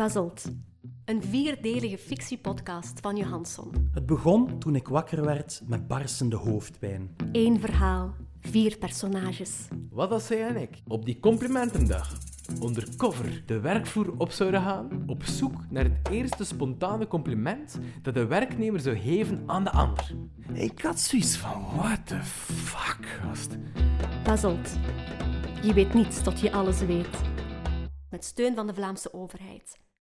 Puzzled. Een vierdelige fictiepodcast van Johansson. Het begon toen ik wakker werd met barsende hoofdpijn. Eén verhaal, vier personages. Wat als zij en ik op die complimentendag onder cover de werkvloer op zouden gaan, op zoek naar het eerste spontane compliment dat de werknemer zou geven aan de ander. Ik had zoiets van, what the fuck, gast. Puzzled. Je weet niets tot je alles weet. Met steun van de Vlaamse overheid.